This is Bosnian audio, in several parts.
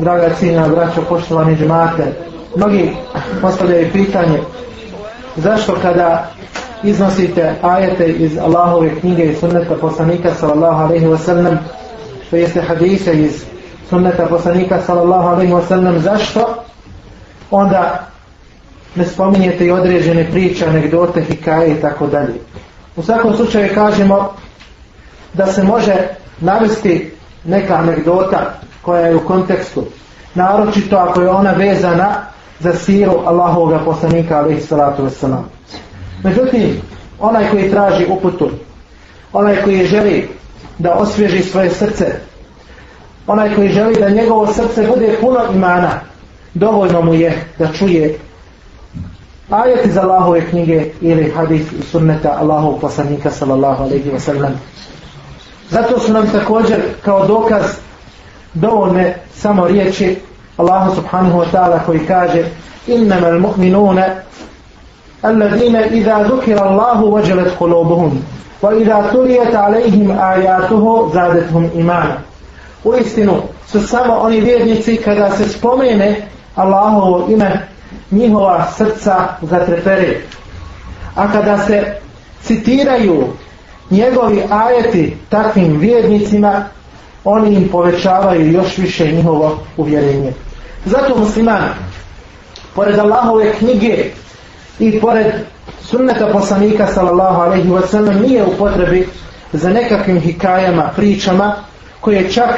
draga cijena, braćo, poštovani džemate, mnogi postavljaju pitanje zašto kada iznosite ajete iz Allahove knjige i sunneta poslanika sallallahu alaihi wasallam što jeste hadise iz sunneta poslanika sallallahu alaihi wasallam zašto onda ne spominjete i određene priče, anegdote, hikaje i tako dalje. U svakom slučaju kažemo da se može navesti neka anegdota koja je u kontekstu. Naročito ako je ona vezana za siru Allahovog poslanika alaihi salatu wasalam. Međutim, onaj koji traži uputu, onaj koji želi da osvježi svoje srce, onaj koji želi da njegovo srce bude puno imana, dovoljno mu je da čuje ajet iz Allahove knjige ili hadis i sunneta Allahov poslanika sallallahu alaihi wasallam. Zato su nam također kao dokaz dovoljne samo riječi Allaha subhanahu wa ta'ala koji kaže innama al-mu'minuna alladhina idha dhukira Allahu wajalat qulubuhum wa idha tuliyat alayhim ayatuhu zadatuhum imana u istinu su samo oni vjernici kada se spomene Allahovo ime njihova srca zatrepere a kada se citiraju njegovi ajeti takvim vjernicima oni im povećavaju još više njihovo uvjerenje. Zato muslimani, pored Allahove knjige i pored sunneta poslanika sallallahu alaihi sallam, nije u potrebi za nekakvim hikajama, pričama koje čak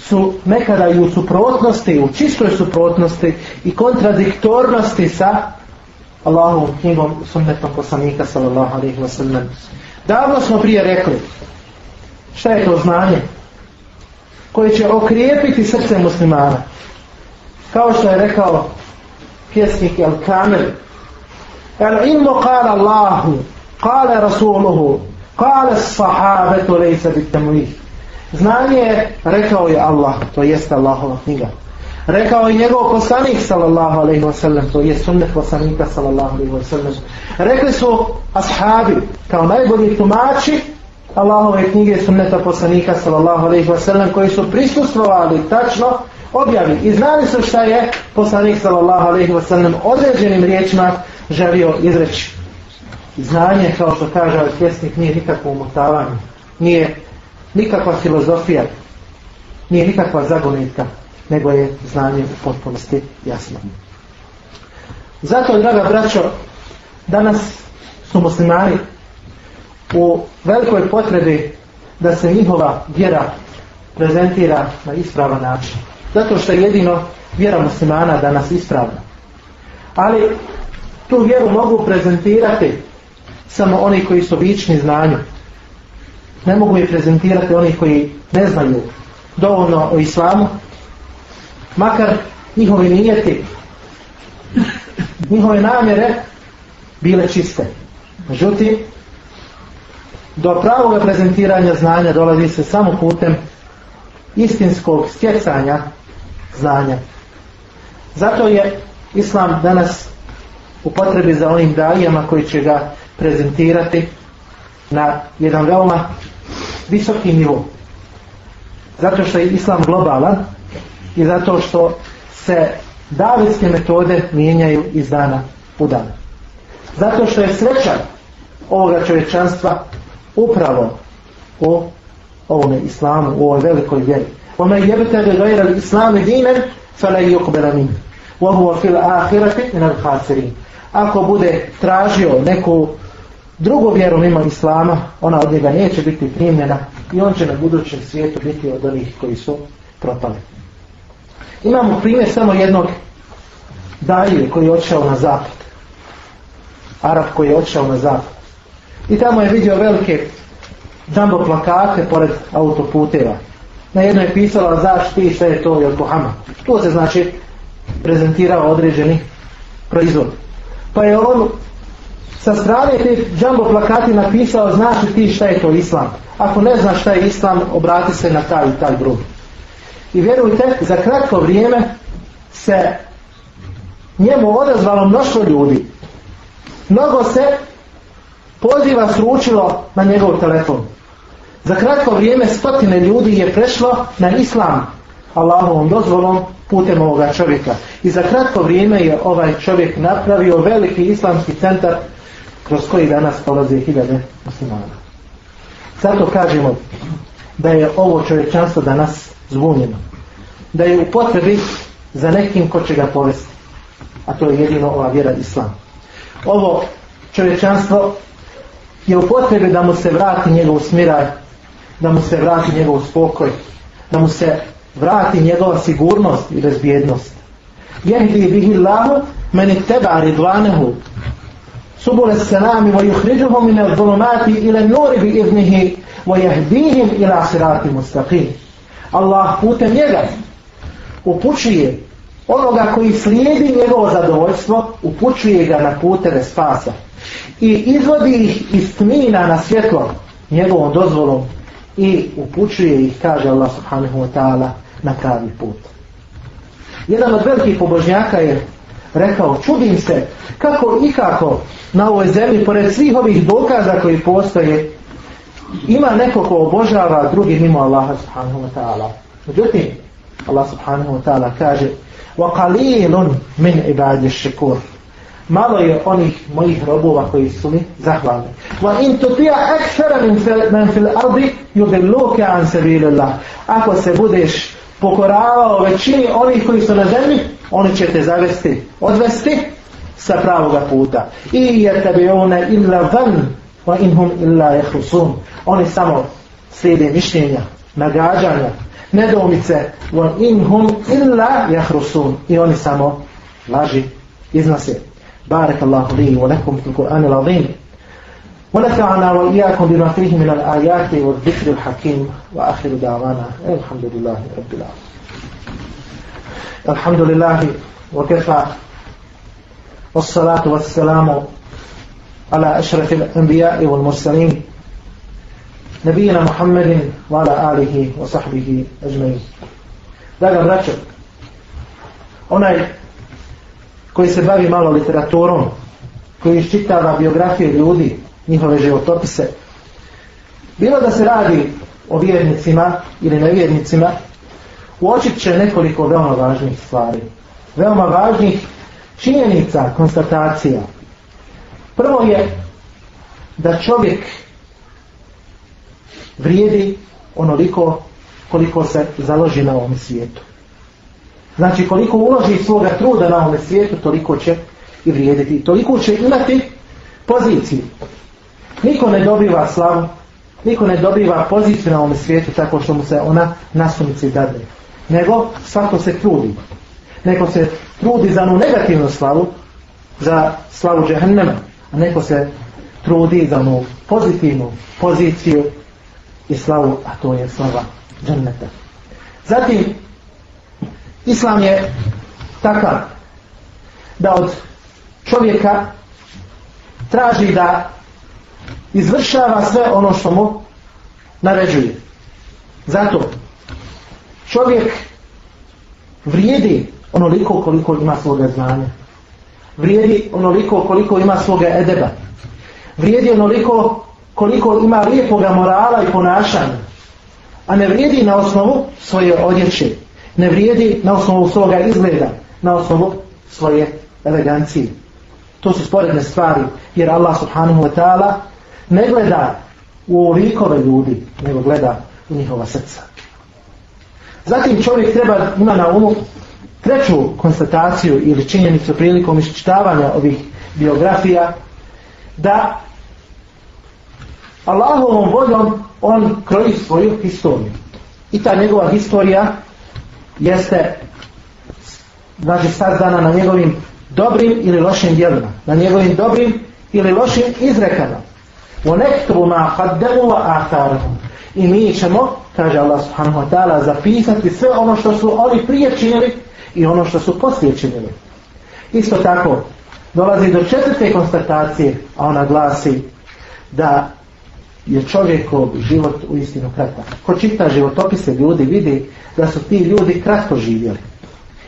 su nekada i u suprotnosti, u čistoj suprotnosti i kontradiktornosti sa Allahovom knjigom sunnetom poslanika sallallahu alaihi Davno smo prije rekli šta je to znanje? koji će okrijepiti srce muslimana. Kao što je rekao pjesnik El Kamil, El ilmu kala Allahu, kala Rasuluhu, kala sahabetu lejsa bitamuih. Znanje je, rekao je Allah, to jeste Allahova knjiga. Rekao je njegov poslanik sallallahu alaihi wa sallam, to je sunnet poslanika sallallahu alaihi wa sallam. Rekli su ashabi, kao najbolji tumači, Allahove knjige sunneta poslanika sallallahu alaihi koji su prisustvovali tačno objavi i znali su šta je poslanik sallallahu alaihi wasallam određenim riječima želio izreći. Znanje, kao što kaže tjesnik ovaj nije nikakvo umotavanje, nije nikakva filozofija, nije nikakva zagonetka, nego je znanje u potpunosti jasno. Zato, draga braćo, danas su muslimani u velikoj potrebi da se njihova vjera prezentira na ispravan način. Zato što je jedino vjera muslimana danas ispravna. Ali tu vjeru mogu prezentirati samo oni koji su vični znanju. Ne mogu je prezentirati oni koji ne znaju dovoljno o islamu. Makar njihovi nijeti, njihove namjere bile čiste. Međutim, do pravog prezentiranja znanja dolazi se samo putem istinskog stjecanja znanja. Zato je Islam danas u potrebi za onim dajama koji će ga prezentirati na jedan veoma visoki nivo. Zato što je Islam globalan i zato što se davetske metode mijenjaju iz dana u dan. Zato što je sreća ovoga čovječanstva upravo o ovome islamu, u ovoj velikoj vjeri. Ome je gajra islami dinen, fele i okbera min. Ovo fil ahirati Ako bude tražio neku drugu vjeru mimo islama, ona od njega neće biti primljena i on će na budućem svijetu biti od onih koji su propali. Imamo primjer samo jednog dalje koji je otišao na zapad. Arab koji je otišao na zapad i tamo je vidio velike džambo plakate pored autoputeva. Na jednoj je pisala zaš ti šta je to je To se znači prezentirao određeni proizvod. Pa je on sa strane te džambo plakati napisao znaš li ti šta je to islam. Ako ne znaš šta je islam, obrati se na taj i taj grup. I vjerujte, za kratko vrijeme se njemu odazvalo mnoštvo ljudi. Mnogo se poziva sručilo na njegov telefon. Za kratko vrijeme stotine ljudi je prešlo na islam Allahovom dozvolom putem ovoga čovjeka. I za kratko vrijeme je ovaj čovjek napravio veliki islamski centar kroz koji danas polaze hiljade muslimana. Zato kažemo da je ovo čovječanstvo danas zvunjeno. Da je u potrebi za nekim ko će ga povesti. A to je jedino ova vjera islam. Ovo čovječanstvo je u potrebi da mu se vrati njegov smiraj, da mu se vrati njegov spokoj, da mu se vrati njegova sigurnost i bezbjednost. Jehdi bihi Allahu meni teba ridvanehu subul as-salam wa mine min adh-dhulumati ila an bi idnihi wa ila sirati mustaqim. Allah putem njega upućuje onoga koji slijedi njegovo zadovoljstvo upućuje ga na puteve spasa i izvodi ih iz tmina na svjetlo njegovom dozvolom i upućuje ih, kaže Allah subhanahu wa ta'ala, na pravi put. Jedan od velikih pobožnjaka je rekao, čudim se kako i kako na ovoj zemlji, pored svih ovih dokaza koji postoje, ima neko ko obožava drugi mimo Allaha subhanahu wa ta'ala. Međutim, Allah subhanahu wa ta'ala kaže وَقَلِيلٌ مِنْ عِبَادِ الشِّكُورِ Malo je onih mojih robova koji su mi zahvalni. in تُطِيَ أَكْثَرَ مِنْ فِي الْأَرْضِ يُبِلُّكَ عَنْ an اللَّهِ Ako se budeš pokoravao većini onih koji su na zemlji, oni će te zavesti, odvesti sa pravoga puta. I jer tebi ona illa van, wa inhum illa Oni samo slijede mišljenja, nagađanja, nedoumice wa inhum illa jahrusun i oni samo laži iznose بارك الله لي ولكم في القرآن العظيم ونفعنا وإياكم بما فيه من الآيات والذكر الحكيم وآخر دعوانا الحمد لله رب العالمين الحمد لله وكفى والصلاة والسلام على أشرف الأنبياء والمرسلين ne Muhammedin vala alihi wa sahbihi ajmein. Draga braćo, onaj koji se bavi malo literaturom, koji iščitava biografije ljudi, njihove životopise, bilo da se radi o vjernicima ili nevjernicima, uočit će nekoliko veoma važnih stvari. Veoma važnih činjenica, konstatacija. Prvo je da čovjek vrijedi onoliko koliko se založi na ovom svijetu. Znači koliko uloži svoga truda na ovom svijetu, toliko će i vrijediti. toliko će imati poziciju. Niko ne dobiva slavu, niko ne dobiva poziciju na ovom svijetu tako što mu se ona nasunice dade. Nego svako se trudi. Neko se trudi za onu negativnu slavu, za slavu džehennema, a neko se trudi za onu pozitivnu poziciju i slavu, a to je slava dženneta. Zatim, Islam je takav da od čovjeka traži da izvršava sve ono što mu naređuje. Zato čovjek vrijedi onoliko koliko ima svoga znanja. Vrijedi onoliko koliko ima svoga edeba. Vrijedi onoliko koliko ima lijepoga morala i ponašanja, a ne vrijedi na osnovu svoje odjeće, ne vrijedi na osnovu svoga izgleda, na osnovu svoje elegancije. To su sporedne stvari, jer Allah subhanahu wa ta'ala ne gleda u likove ljudi, nego gleda u njihova srca. Zatim čovjek treba ima na umu treću konstataciju ili činjenicu prilikom iščitavanja ovih biografija da Allahovom voljom on kroji svoju historiju. I ta njegova historija jeste znači dana na njegovim dobrim ili lošim djelima, na njegovim dobrim ili lošim izrekama. U ma I mi ćemo, kaže Allah subhanahu wa ta'ala, zapisati sve ono što su oni prije činili i ono što su poslije činili. Isto tako, dolazi do četvrte konstatacije, a ona glasi da je čovjekov život uistinu kratak. Ko čita životopise ljudi vidi da su ti ljudi kratko živjeli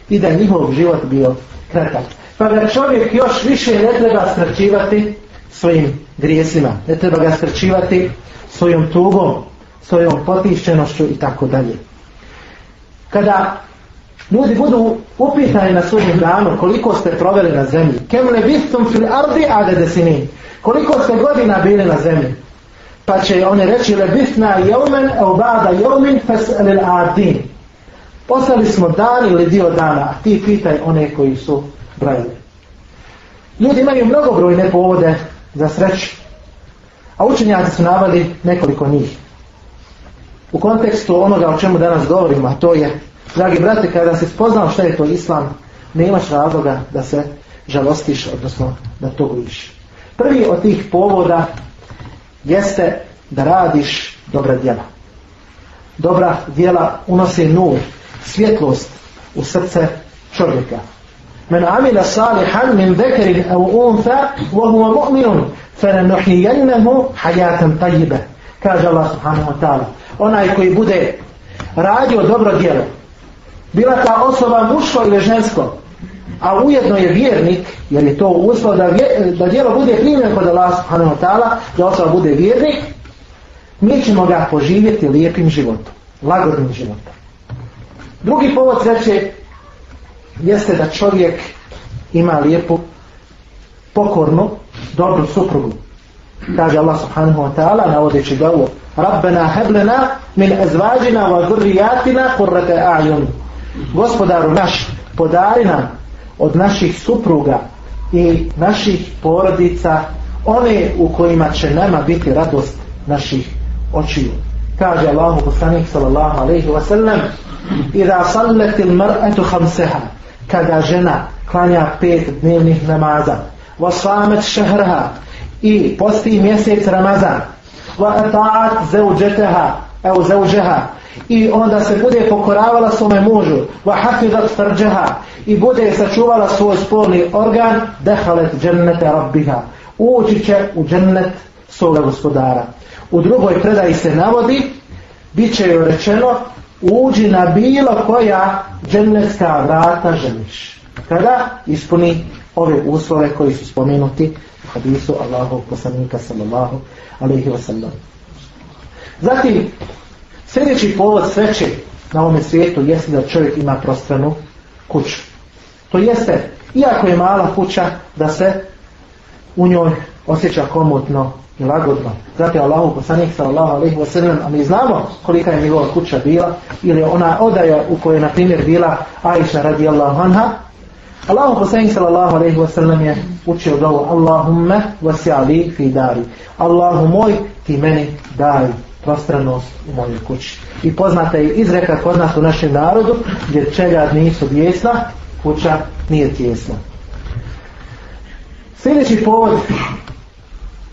i da je njihov život bio kratak. Pa da čovjek još više ne treba skrčivati svojim grijesima, ne treba ga skrčivati svojom tugom, svojom potišćenošću i tako dalje. Kada ljudi budu upitani na svojim danu koliko ste proveli na zemlji, kem ne bistum fil ardi koliko ste godina bili na zemlji, pa će oni reći lebitna jomen el ba'da adin. Poslali smo dan ili dio dana, ti pitaj one koji su brojili. Ljudi imaju mnogobrojne povode za sreću, a učenjaci su navali nekoliko njih. U kontekstu onoga o čemu danas govorimo, a to je, dragi brate, kada si spoznao što je to islam, ne imaš razloga da se žalostiš, odnosno da to uviš. Prvi od tih povoda jeste da radiš dobra djela. Dobra djela unose nur, svjetlost u srce čovjeka. Men amila salihan min dekerin au unfa wa huwa mu'minun falanuhiyannahu hayatan tayyibah. Kaže Allah subhanahu wa ta'ala. Onaj koji bude radio dobro djelo, bila ta osoba muško ili žensko, a ujedno je vjernik, jer je to uslov da, da djelo bude primjen kod Allah subhanahu ta'ala, da osoba bude vjernik, mi ćemo ga poživjeti lijepim životom, lagodnim životom. Drugi povod sreće jeste da čovjek ima lijepu, pokornu, dobru suprugu. Kaže Allah subhanahu wa ta'ala, navodeći ga ovo, Rabbena heblena min ezvađina wa gurrijatina kurrate a'jun. Gospodaru naš, podari od naših supruga i naših porodica one u kojima će nama biti radost naših očiju. Kaže Allahu poslanik sallallahu alaihi wa sallam Ida mar'atu khamsaha Kada žena klanja pet dnevnih namaza Vasamet šehraha I posti mjesec Ramazan evo zauđeha i onda se bude pokoravala svome mužu وَحَفِذَتْ hafizat i bude sačuvala svoj spolni organ dehalet džennete رَبِّهَا ući će u džennet svoga gospodara u drugoj predaji se navodi bit će joj rečeno uđi na bilo koja džennetska vrata želiš kada ispuni ove uslove koji su spomenuti u hadisu Allahov poslanika sallallahu alaihi wasallam. Zatim, sljedeći povod sreće na ovom svijetu jeste da čovjek ima prostranu kuću. To jeste, iako je mala kuća, da se u njoj osjeća komotno i lagodno. Zato je Allahu poslanik sallallahu alejhi ve sellem, a mi znamo kolika je njegova kuća bila ili ona odaja u kojoj je na primjer bila Aisha radijallahu anha, Allahu poslanik sallallahu alaihi sellem je učio dovu Allahumma wasi'li fi dari. Allahu moj, ti meni daj prostranost u mojoj kući. I poznata je izreka kod nas u našem narodu, gdje čega nisu bijesna, kuća nije tjesna. Sljedeći povod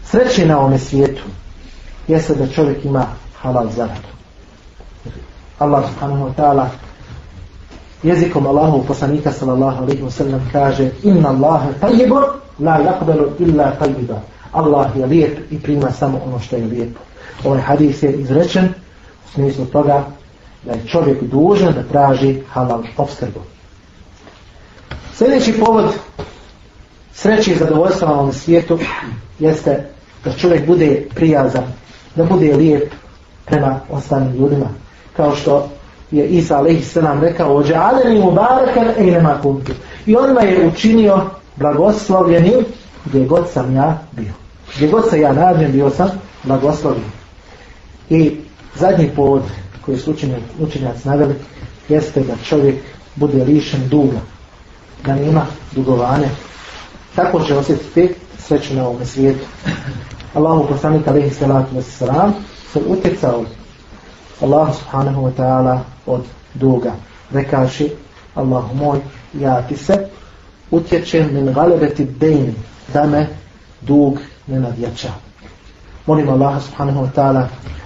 sreći na ovome svijetu jeste da čovjek ima halal zaradu. Allah subhanahu wa ta'ala jezikom Allahu poslanika sallallahu alejhi ve sellem kaže Inna Allaha tayyibun la illa tayyiba. Allah je lijep i prima samo ono što je lijepo. Ovaj hadis je izrečen u smislu toga da je čovjek dužan da traži halal obskrbu. Sljedeći povod sreće i zadovoljstva na ovom svijetu jeste da čovjek bude prijazan, da bude lijep prema ostalim ljudima. Kao što je Isa a.s. rekao barakan I on me je učinio blagoslovljenim gdje god sam ja bio. Gdje god sam ja nađem bio sam blagoslovljen. I zadnji povod koji su učenjac naveli jeste da čovjek bude lišen duga. Da nema dugovane. Tako će osjetiti sreću na ovom svijetu. Allahu poslanik alaihi salatu se utjecao Allah subhanahu wa ta'ala od duga. Rekaši, Allah moj, ja ti se utječem min galebeti dejni, da me dug ne nadjača. Molim Allaha subhanahu wa ta'ala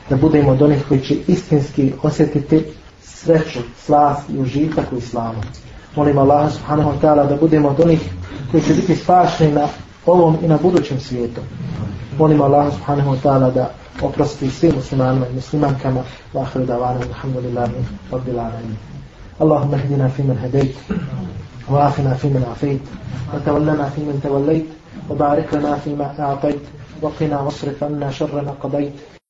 da budemo od onih koji će istinski osjetiti sreću, slast i užitak u islamu. Molim Allaha subhanahu wa ta'ala da budemo od onih koji će biti spašni na ovom i na budućem svijetu. Molim Allaha subhanahu wa ta'ala da oprosti svim muslimanima i muslimankama. Wa akhiru da'wana alhamdulillahi rabbil alamin. Allahumma hdina fi man hadayt wa afina fi man afayt wa tawallana fi man tawallayt wa barik lana fi ma a'tayt wa qina wasrif 'anna sharra ma qadayt.